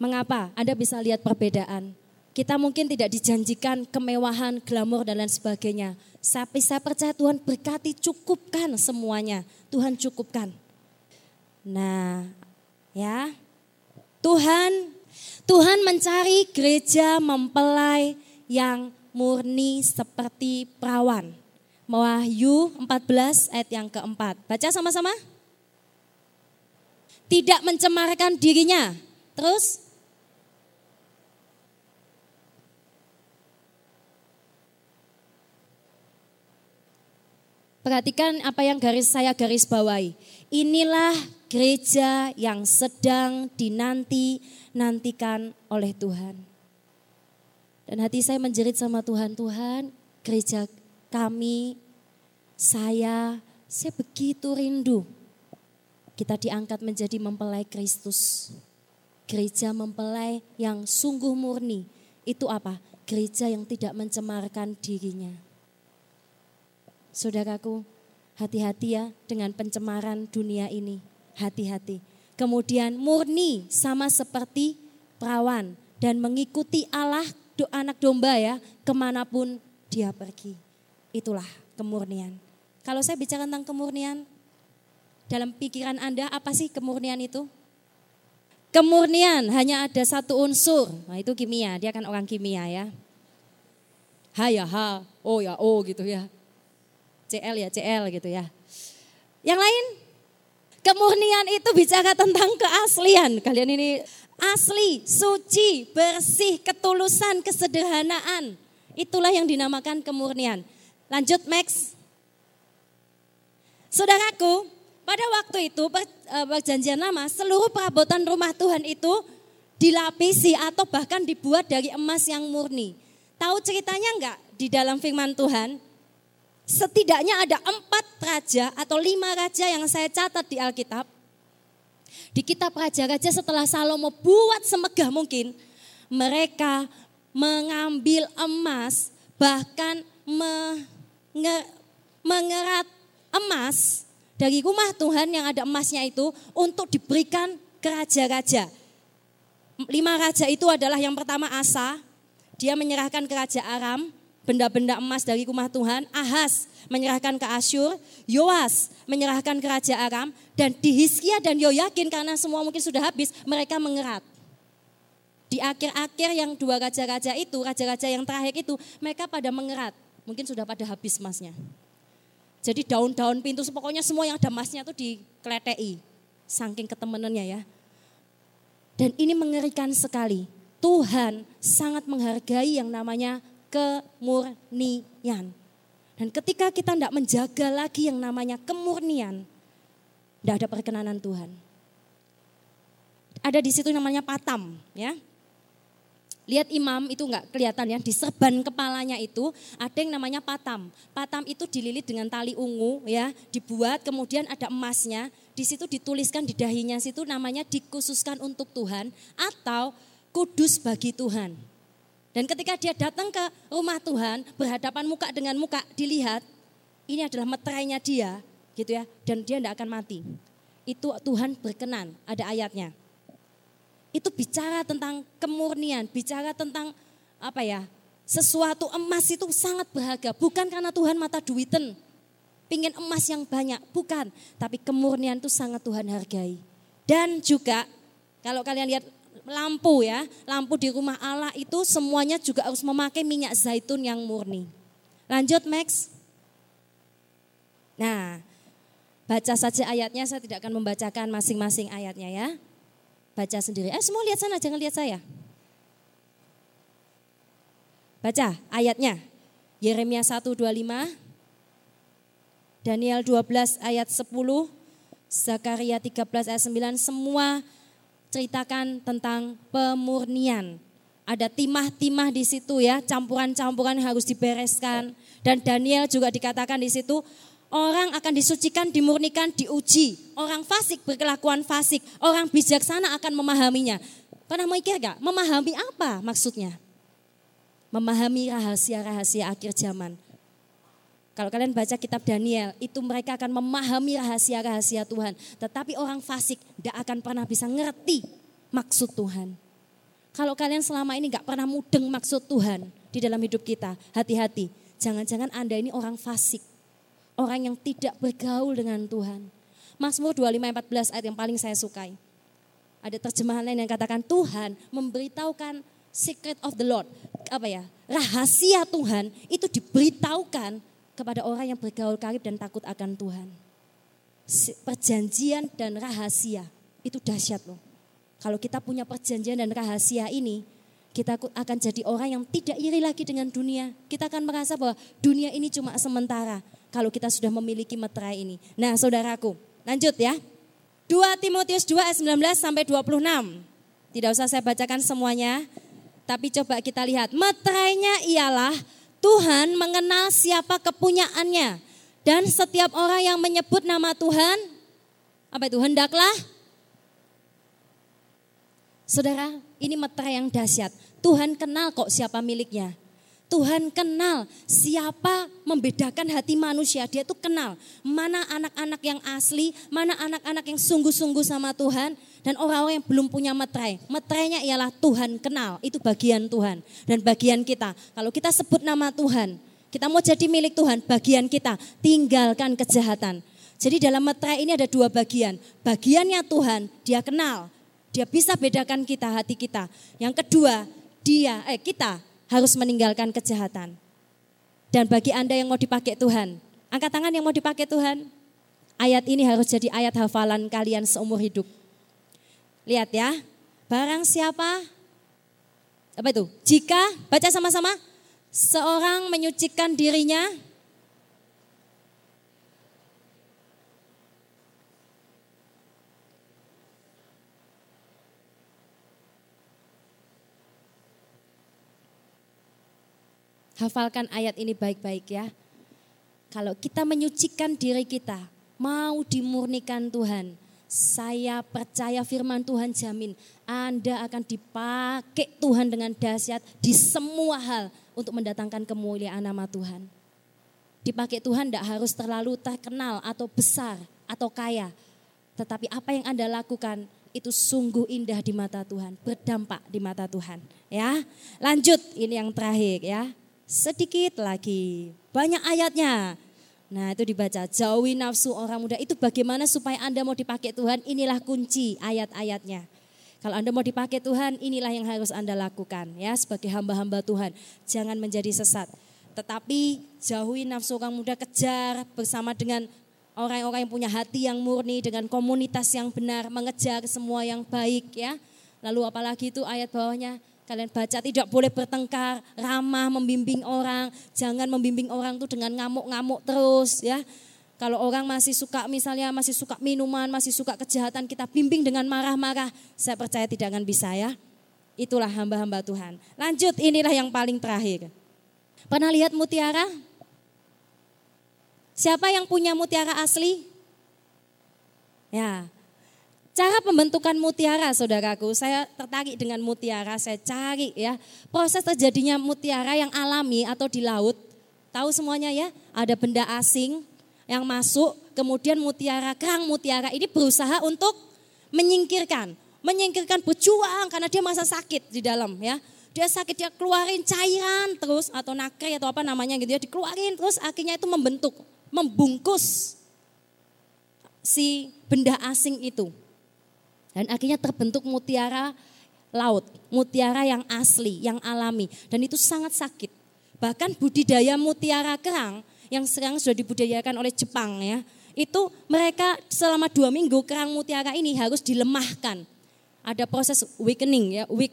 A: Mengapa? Anda bisa lihat perbedaan. Kita mungkin tidak dijanjikan kemewahan, glamor dan lain sebagainya. Tapi saya percaya Tuhan berkati cukupkan semuanya. Tuhan cukupkan. Nah, ya. Tuhan Tuhan mencari gereja mempelai yang murni seperti perawan. Wahyu 14 ayat yang keempat. Baca sama-sama. Tidak mencemarkan dirinya. Terus Perhatikan apa yang garis saya garis bawahi. Inilah gereja yang sedang dinanti-nantikan oleh Tuhan. Dan hati saya menjerit sama Tuhan, Tuhan gereja kami, saya, saya begitu rindu. Kita diangkat menjadi mempelai Kristus. Gereja mempelai yang sungguh murni. Itu apa? Gereja yang tidak mencemarkan dirinya Saudaraku, hati-hati ya dengan pencemaran dunia ini. Hati-hati. Kemudian murni sama seperti perawan dan mengikuti Allah anak domba ya ke mana pun dia pergi. Itulah kemurnian. Kalau saya bicara tentang kemurnian, dalam pikiran Anda apa sih kemurnian itu? Kemurnian hanya ada satu unsur, nah itu kimia, dia kan orang kimia ya. Ha ya ha, oh ya oh gitu ya. CL ya CL gitu ya. Yang lain, kemurnian itu bicara tentang keaslian. Kalian ini asli, suci, bersih, ketulusan, kesederhanaan. Itulah yang dinamakan kemurnian. Lanjut Max. Saudaraku, pada waktu itu eh, perjanjian lama seluruh perabotan rumah Tuhan itu dilapisi atau bahkan dibuat dari emas yang murni. Tahu ceritanya enggak di dalam firman Tuhan? setidaknya ada empat raja atau lima raja yang saya catat di Alkitab. Di kitab raja-raja setelah Salomo buat semegah mungkin, mereka mengambil emas, bahkan mengerat emas dari rumah Tuhan yang ada emasnya itu untuk diberikan ke raja-raja. Lima raja itu adalah yang pertama Asa, dia menyerahkan ke Raja Aram, benda-benda emas dari rumah Tuhan, Ahas menyerahkan ke Asyur, Yoas menyerahkan ke Raja Aram, dan di Hiskia dan Yoyakin karena semua mungkin sudah habis, mereka mengerat. Di akhir-akhir yang dua raja-raja itu, raja-raja yang terakhir itu, mereka pada mengerat. Mungkin sudah pada habis emasnya. Jadi daun-daun pintu pokoknya semua yang ada emasnya itu dikletei. Saking ketemenannya ya. Dan ini mengerikan sekali. Tuhan sangat menghargai yang namanya kemurnian. Dan ketika kita tidak menjaga lagi yang namanya kemurnian, tidak ada perkenanan Tuhan. Ada di situ namanya patam, ya. Lihat imam itu enggak kelihatan ya, di serban kepalanya itu ada yang namanya patam. Patam itu dililit dengan tali ungu ya, dibuat kemudian ada emasnya. Di situ dituliskan di dahinya situ namanya dikhususkan untuk Tuhan atau kudus bagi Tuhan. Dan ketika dia datang ke rumah Tuhan, berhadapan muka dengan muka, dilihat ini adalah meterainya dia, gitu ya, dan dia tidak akan mati. Itu Tuhan berkenan, ada ayatnya itu bicara tentang kemurnian, bicara tentang apa ya, sesuatu emas itu sangat berharga. Bukan karena Tuhan mata duiten, pingin emas yang banyak, bukan. Tapi kemurnian itu sangat Tuhan hargai. Dan juga kalau kalian lihat lampu ya, lampu di rumah Allah itu semuanya juga harus memakai minyak zaitun yang murni. Lanjut Max. Nah, baca saja ayatnya, saya tidak akan membacakan masing-masing ayatnya ya baca sendiri. Eh semua lihat sana, jangan lihat saya. Baca ayatnya. Yeremia 1, 25, Daniel 12 ayat 10, Zakaria 13 ayat 9, semua ceritakan tentang pemurnian. Ada timah-timah di situ ya, campuran-campuran harus dibereskan. Dan Daniel juga dikatakan di situ, Orang akan disucikan, dimurnikan, diuji. Orang fasik berkelakuan fasik. Orang bijaksana akan memahaminya. Pernah mikir gak? Memahami apa maksudnya? Memahami rahasia-rahasia akhir zaman. Kalau kalian baca kitab Daniel, itu mereka akan memahami rahasia-rahasia Tuhan. Tetapi orang fasik tidak akan pernah bisa ngerti maksud Tuhan. Kalau kalian selama ini gak pernah mudeng maksud Tuhan di dalam hidup kita, hati-hati. Jangan-jangan Anda ini orang fasik orang yang tidak bergaul dengan Tuhan. Mazmur 25:14 ayat yang paling saya sukai. Ada terjemahan lain yang katakan Tuhan memberitahukan secret of the Lord. Apa ya? Rahasia Tuhan itu diberitahukan kepada orang yang bergaul karib dan takut akan Tuhan. Perjanjian dan rahasia itu dahsyat loh. Kalau kita punya perjanjian dan rahasia ini, kita akan jadi orang yang tidak iri lagi dengan dunia. Kita akan merasa bahwa dunia ini cuma sementara kalau kita sudah memiliki meterai ini. Nah saudaraku, lanjut ya. 2 Timotius 2 ayat 19 sampai 26. Tidak usah saya bacakan semuanya, tapi coba kita lihat. Meterainya ialah Tuhan mengenal siapa kepunyaannya. Dan setiap orang yang menyebut nama Tuhan, apa itu hendaklah Saudara, ini meterai yang dahsyat. Tuhan kenal kok siapa miliknya. Tuhan kenal siapa membedakan hati manusia. Dia tuh kenal mana anak-anak yang asli, mana anak-anak yang sungguh-sungguh sama Tuhan. Dan orang-orang yang belum punya meterai. Meterainya ialah Tuhan kenal, itu bagian Tuhan. Dan bagian kita, kalau kita sebut nama Tuhan, kita mau jadi milik Tuhan, bagian kita tinggalkan kejahatan. Jadi dalam meterai ini ada dua bagian. Bagiannya Tuhan, dia kenal. Dia bisa bedakan kita, hati kita. Yang kedua, dia, eh kita harus meninggalkan kejahatan. Dan bagi Anda yang mau dipakai Tuhan, angkat tangan yang mau dipakai Tuhan. Ayat ini harus jadi ayat hafalan kalian seumur hidup. Lihat ya, barang siapa, apa itu? Jika, baca sama-sama, seorang menyucikan dirinya Hafalkan ayat ini baik-baik ya. Kalau kita menyucikan diri kita, mau dimurnikan Tuhan, saya percaya firman Tuhan jamin Anda akan dipakai Tuhan dengan dahsyat di semua hal untuk mendatangkan kemuliaan nama Tuhan. Dipakai Tuhan tidak harus terlalu terkenal atau besar atau kaya. Tetapi apa yang Anda lakukan itu sungguh indah di mata Tuhan, berdampak di mata Tuhan. Ya, lanjut ini yang terakhir ya sedikit lagi. Banyak ayatnya. Nah itu dibaca, jauhi nafsu orang muda. Itu bagaimana supaya Anda mau dipakai Tuhan, inilah kunci ayat-ayatnya. Kalau Anda mau dipakai Tuhan, inilah yang harus Anda lakukan ya sebagai hamba-hamba Tuhan. Jangan menjadi sesat. Tetapi jauhi nafsu orang muda, kejar bersama dengan orang-orang yang punya hati yang murni, dengan komunitas yang benar, mengejar semua yang baik ya. Lalu apalagi itu ayat bawahnya, kalian baca tidak boleh bertengkar, ramah membimbing orang, jangan membimbing orang itu dengan ngamuk-ngamuk terus ya. Kalau orang masih suka misalnya masih suka minuman, masih suka kejahatan, kita bimbing dengan marah-marah, saya percaya tidak akan bisa ya. Itulah hamba-hamba Tuhan. Lanjut, inilah yang paling terakhir. Pernah lihat mutiara? Siapa yang punya mutiara asli? Ya, Cara pembentukan mutiara, saudaraku, saya tertarik dengan mutiara, saya cari ya. Proses terjadinya mutiara yang alami atau di laut, tahu semuanya ya, ada benda asing, yang masuk, kemudian mutiara, kerang mutiara ini berusaha untuk menyingkirkan, menyingkirkan berjuang karena dia masa sakit di dalam ya. Dia sakit dia keluarin cairan terus atau nakri atau apa namanya gitu ya, dikeluarin terus akhirnya itu membentuk, membungkus si benda asing itu. Dan akhirnya terbentuk mutiara laut, mutiara yang asli, yang alami dan itu sangat sakit. Bahkan budidaya mutiara kerang yang sekarang sudah dibudidayakan oleh Jepang ya. Itu mereka selama dua minggu kerang mutiara ini harus dilemahkan. Ada proses weakening ya, weak,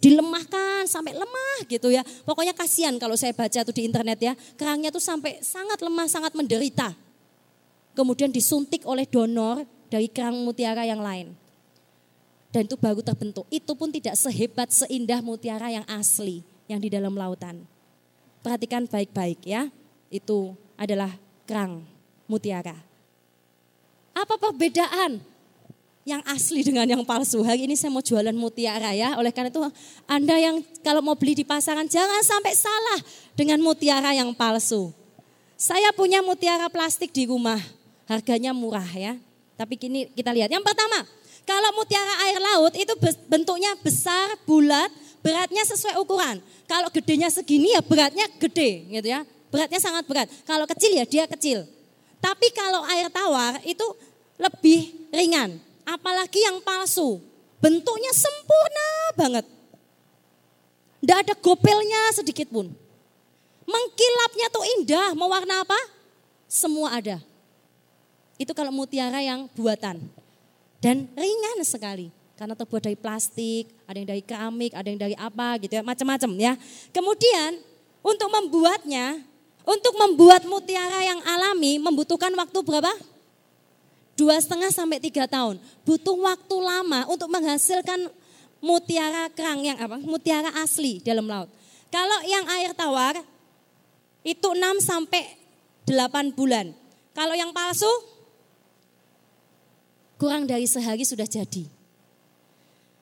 A: dilemahkan sampai lemah gitu ya. Pokoknya kasihan kalau saya baca tuh di internet ya. Kerangnya tuh sampai sangat lemah, sangat menderita. Kemudian disuntik oleh donor dari kerang mutiara yang lain. Dan itu baru terbentuk. Itu pun tidak sehebat, seindah mutiara yang asli yang di dalam lautan. Perhatikan baik-baik ya itu adalah kerang mutiara. Apa perbedaan yang asli dengan yang palsu? Hari ini saya mau jualan mutiara ya. Oleh karena itu Anda yang kalau mau beli di pasaran jangan sampai salah dengan mutiara yang palsu. Saya punya mutiara plastik di rumah. Harganya murah ya. Tapi kini kita lihat. Yang pertama, kalau mutiara air laut itu bentuknya besar, bulat, beratnya sesuai ukuran. Kalau gedenya segini ya beratnya gede gitu ya. Beratnya sangat berat. Kalau kecil ya dia kecil. Tapi kalau air tawar itu lebih ringan. Apalagi yang palsu. Bentuknya sempurna banget. Tidak ada gopelnya sedikit pun. Mengkilapnya tuh indah. Mau warna apa? Semua ada. Itu kalau mutiara yang buatan. Dan ringan sekali. Karena terbuat dari plastik, ada yang dari keramik, ada yang dari apa gitu ya, macam-macam ya. Kemudian untuk membuatnya untuk membuat mutiara yang alami membutuhkan waktu berapa? Dua setengah sampai tiga tahun. Butuh waktu lama untuk menghasilkan mutiara kerang yang apa? Mutiara asli dalam laut. Kalau yang air tawar itu 6 sampai 8 bulan. Kalau yang palsu kurang dari sehari sudah jadi.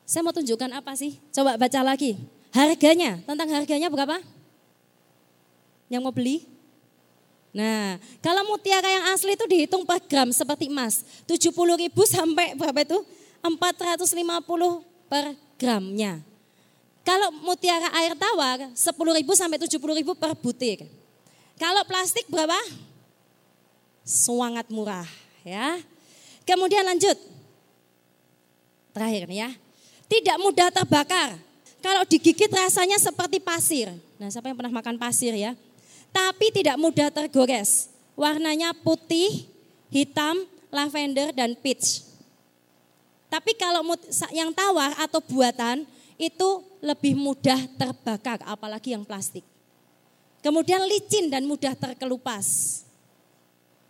A: Saya mau tunjukkan apa sih? Coba baca lagi. Harganya, tentang harganya berapa? Yang mau beli? Nah, kalau mutiara yang asli itu dihitung per gram seperti emas. 70 ribu sampai berapa itu? 450 per gramnya. Kalau mutiara air tawar 10 ribu sampai 70 ribu per butir. Kalau plastik berapa? Sangat murah ya. Kemudian lanjut. Terakhir nih ya. Tidak mudah terbakar. Kalau digigit rasanya seperti pasir. Nah siapa yang pernah makan pasir ya? tapi tidak mudah tergores. Warnanya putih, hitam, lavender, dan peach. Tapi kalau yang tawar atau buatan itu lebih mudah terbakar, apalagi yang plastik. Kemudian licin dan mudah terkelupas.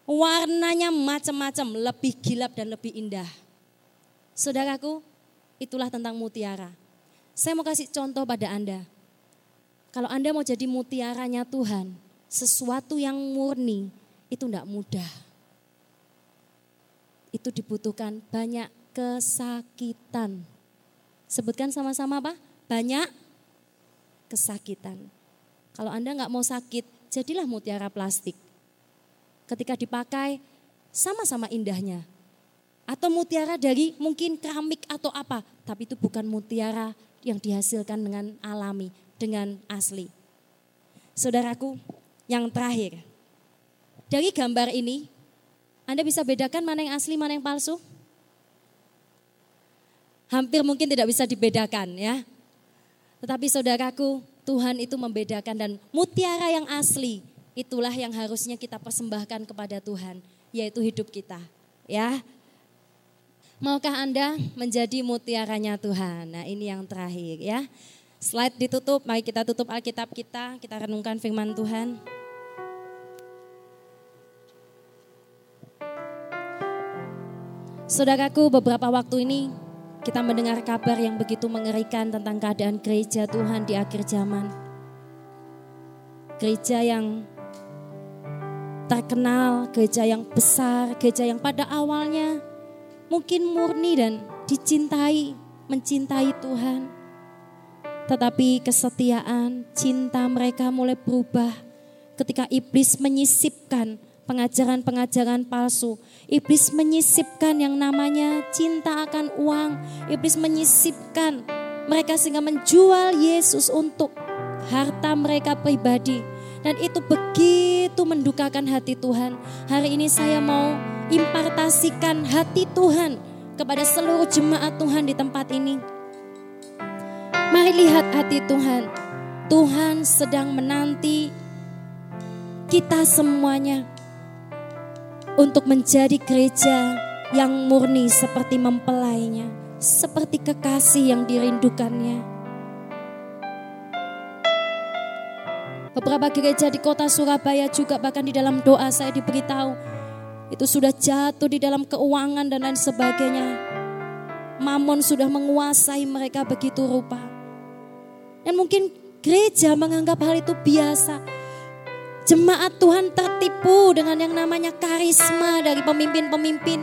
A: Warnanya macam-macam, lebih gilap dan lebih indah. Saudaraku, itulah tentang mutiara. Saya mau kasih contoh pada Anda. Kalau Anda mau jadi mutiaranya Tuhan, sesuatu yang murni itu tidak mudah. Itu dibutuhkan banyak kesakitan. Sebutkan sama-sama apa? Banyak kesakitan. Kalau Anda nggak mau sakit, jadilah mutiara plastik. Ketika dipakai, sama-sama indahnya. Atau mutiara dari mungkin keramik atau apa, tapi itu bukan mutiara yang dihasilkan dengan alami, dengan asli. Saudaraku, yang terakhir. Dari gambar ini, Anda bisa bedakan mana yang asli, mana yang palsu? Hampir mungkin tidak bisa dibedakan ya. Tetapi saudaraku, Tuhan itu membedakan dan mutiara yang asli itulah yang harusnya kita persembahkan kepada Tuhan, yaitu hidup kita. Ya, Maukah Anda menjadi mutiaranya Tuhan? Nah ini yang terakhir ya. Slide ditutup, mari kita tutup Alkitab kita, kita renungkan firman Tuhan. Saudaraku, beberapa waktu ini kita mendengar kabar yang begitu mengerikan tentang keadaan gereja Tuhan di akhir zaman. Gereja yang terkenal, gereja yang besar, gereja yang pada awalnya mungkin murni dan dicintai, mencintai Tuhan. Tetapi kesetiaan, cinta mereka mulai berubah ketika iblis menyisipkan pengajaran-pengajaran palsu. Iblis menyisipkan yang namanya cinta akan uang. Iblis menyisipkan mereka sehingga menjual Yesus untuk harta mereka pribadi. Dan itu begitu mendukakan hati Tuhan. Hari ini saya mau impartasikan hati Tuhan kepada seluruh jemaat Tuhan di tempat ini. Mari lihat hati Tuhan. Tuhan sedang menanti kita semuanya untuk menjadi gereja yang murni seperti mempelainya, seperti kekasih yang dirindukannya. Beberapa gereja di kota Surabaya juga bahkan di dalam doa saya diberitahu itu sudah jatuh di dalam keuangan dan lain sebagainya. Mamon sudah menguasai mereka begitu rupa. Dan mungkin gereja menganggap hal itu biasa. Jemaat Tuhan tertipu dengan yang namanya karisma dari pemimpin-pemimpin.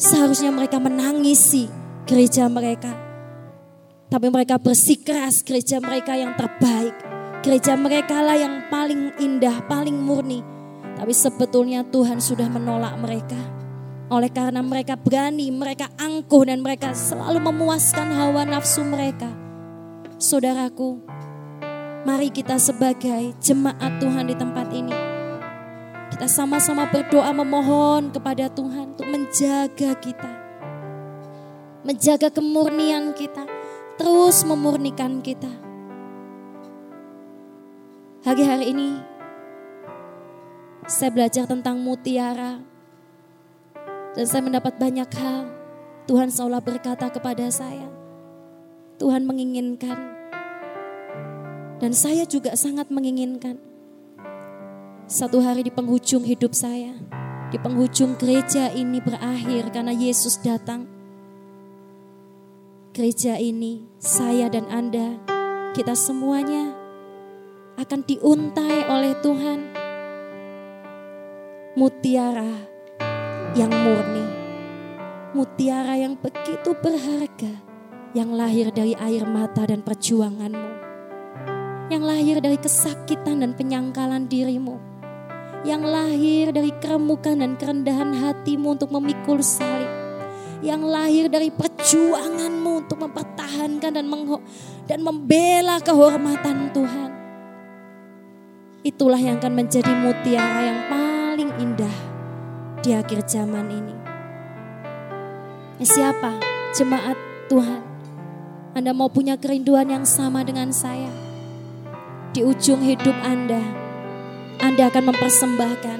A: Seharusnya mereka menangisi gereja mereka. Tapi mereka bersikeras gereja mereka yang terbaik. Gereja mereka lah yang paling indah, paling murni tapi sebetulnya Tuhan sudah menolak mereka. Oleh karena mereka berani, mereka angkuh dan mereka selalu memuaskan hawa nafsu mereka. Saudaraku, mari kita sebagai jemaat Tuhan di tempat ini. Kita sama-sama berdoa memohon kepada Tuhan untuk menjaga kita. Menjaga kemurnian kita. Terus memurnikan kita. Hari-hari ini saya belajar tentang mutiara. Dan saya mendapat banyak hal. Tuhan seolah berkata kepada saya. Tuhan menginginkan. Dan saya juga sangat menginginkan. Satu hari di penghujung hidup saya. Di penghujung gereja ini berakhir karena Yesus datang. Gereja ini, saya dan Anda, kita semuanya akan diuntai oleh Tuhan. Mutiara yang murni, mutiara yang begitu berharga, yang lahir dari air mata dan perjuanganmu, yang lahir dari kesakitan dan penyangkalan dirimu, yang lahir dari keremukan dan kerendahan hatimu untuk memikul salib, yang lahir dari perjuanganmu untuk mempertahankan dan, dan membela kehormatan Tuhan. Itulah yang akan menjadi mutiara yang paling indah di akhir zaman ini. Siapa? Jemaat Tuhan. Anda mau punya kerinduan yang sama dengan saya. Di ujung hidup Anda, Anda akan mempersembahkan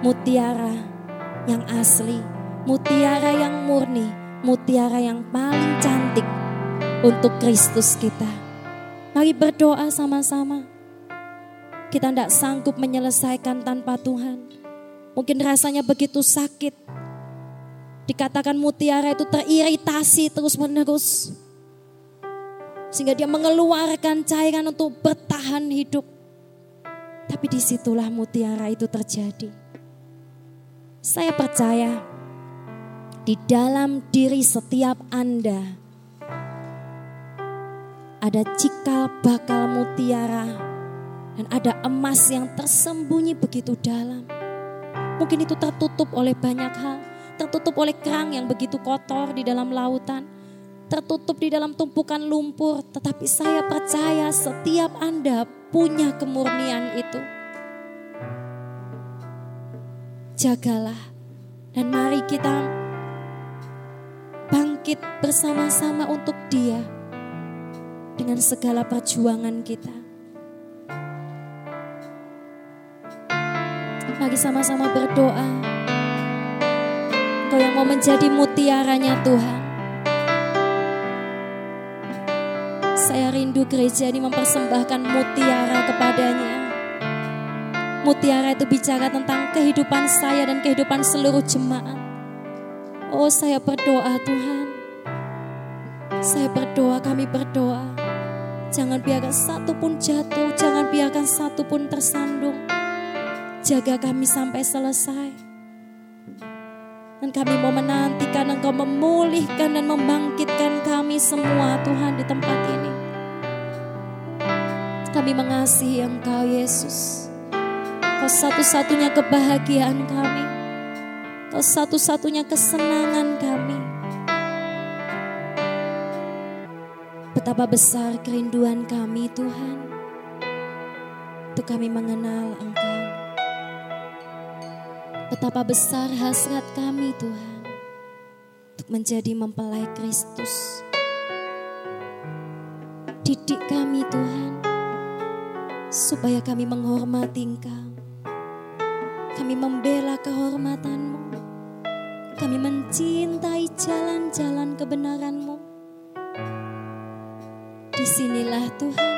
A: mutiara yang asli, mutiara yang murni, mutiara yang paling cantik untuk Kristus kita. Mari berdoa sama-sama. Kita tidak sanggup menyelesaikan tanpa Tuhan. Mungkin rasanya begitu sakit. Dikatakan mutiara itu teriritasi terus menerus. Sehingga dia mengeluarkan cairan untuk bertahan hidup. Tapi di situlah mutiara itu terjadi. Saya percaya di dalam diri setiap Anda ada cikal bakal mutiara dan ada emas yang tersembunyi begitu dalam. Mungkin itu tertutup oleh banyak hal. Tertutup oleh kerang yang begitu kotor di dalam lautan. Tertutup di dalam tumpukan lumpur. Tetapi saya percaya setiap Anda punya kemurnian itu. Jagalah. Dan mari kita bangkit bersama-sama untuk dia dengan segala perjuangan kita. Mari sama-sama berdoa. Engkau yang mau menjadi mutiaranya Tuhan. Saya rindu gereja ini mempersembahkan mutiara kepadanya. Mutiara itu bicara tentang kehidupan saya dan kehidupan seluruh jemaat. Oh saya berdoa Tuhan. Saya berdoa, kami berdoa. Jangan biarkan satu pun jatuh, jangan biarkan satu pun tersandung. Jaga kami sampai selesai. Dan kami mau menantikan Engkau memulihkan dan membangkitkan kami semua Tuhan di tempat ini. Kami mengasihi Engkau Yesus. Kau satu-satunya kebahagiaan kami. Kau satu-satunya kesenangan kami. Betapa besar kerinduan kami Tuhan. Untuk kami mengenal Engkau. Betapa besar hasrat kami Tuhan. Untuk menjadi mempelai Kristus. Didik kami Tuhan. Supaya kami menghormati Engkau. Kami membela kehormatanmu. Kami mencintai jalan-jalan kebenaranmu. Di sinilah Tuhan,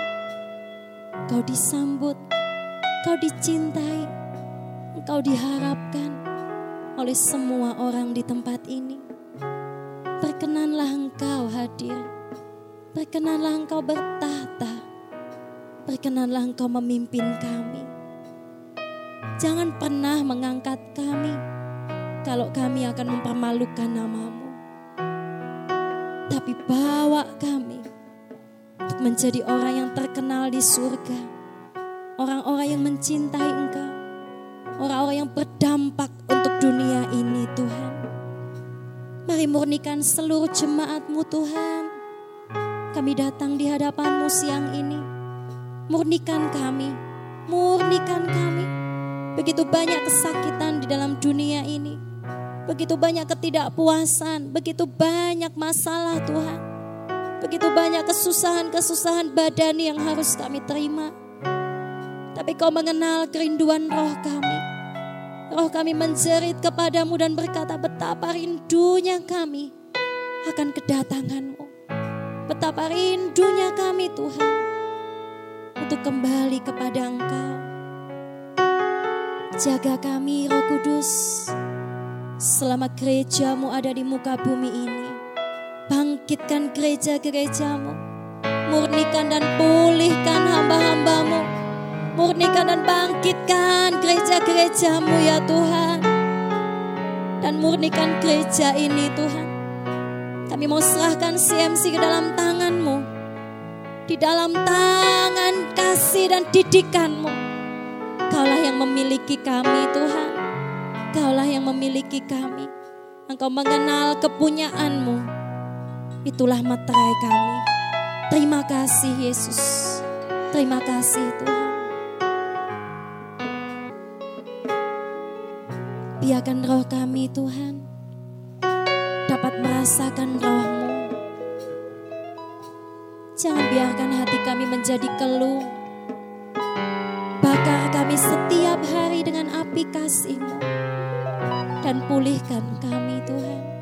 A: Kau disambut, Kau dicintai, Engkau diharapkan oleh semua orang di tempat ini. Perkenanlah Engkau hadir, perkenanlah Engkau bertahta, perkenanlah Engkau memimpin kami. Jangan pernah mengangkat kami kalau kami akan mempermalukan namamu. Tapi bawa kami untuk menjadi orang yang terkenal di surga. Orang-orang yang mencintai engkau. Orang-orang yang berdampak untuk dunia ini Tuhan. Mari murnikan seluruh jemaatmu Tuhan. Kami datang di hadapanmu siang ini. Murnikan kami. Murnikan kami. Begitu banyak kesakitan di dalam dunia ini. Begitu banyak ketidakpuasan, begitu banyak masalah Tuhan. Begitu banyak kesusahan-kesusahan badani yang harus kami terima. Tapi kau mengenal kerinduan roh kami. Roh kami menjerit kepadamu dan berkata betapa rindunya kami akan kedatanganmu. Betapa rindunya kami Tuhan untuk kembali kepada engkau. Jaga kami roh kudus selama gerejamu ada di muka bumi ini. Bangkitkan gereja-gerejamu. Murnikan dan pulihkan hamba-hambamu. Murnikan dan bangkitkan gereja-gerejamu ya Tuhan. Dan murnikan gereja ini Tuhan. Kami mau serahkan CMC ke dalam tanganmu. Di dalam tangan kasih dan didikanmu. Kaulah yang memiliki kami Tuhan. Kaulah yang memiliki kami. Engkau mengenal kepunyaanmu itulah materai kami. Terima kasih Yesus. Terima kasih Tuhan. Biarkan roh kami Tuhan dapat merasakan rohmu. Jangan biarkan hati kami menjadi keluh. Bakar kami setiap hari dengan api kasihmu. Dan pulihkan kami Tuhan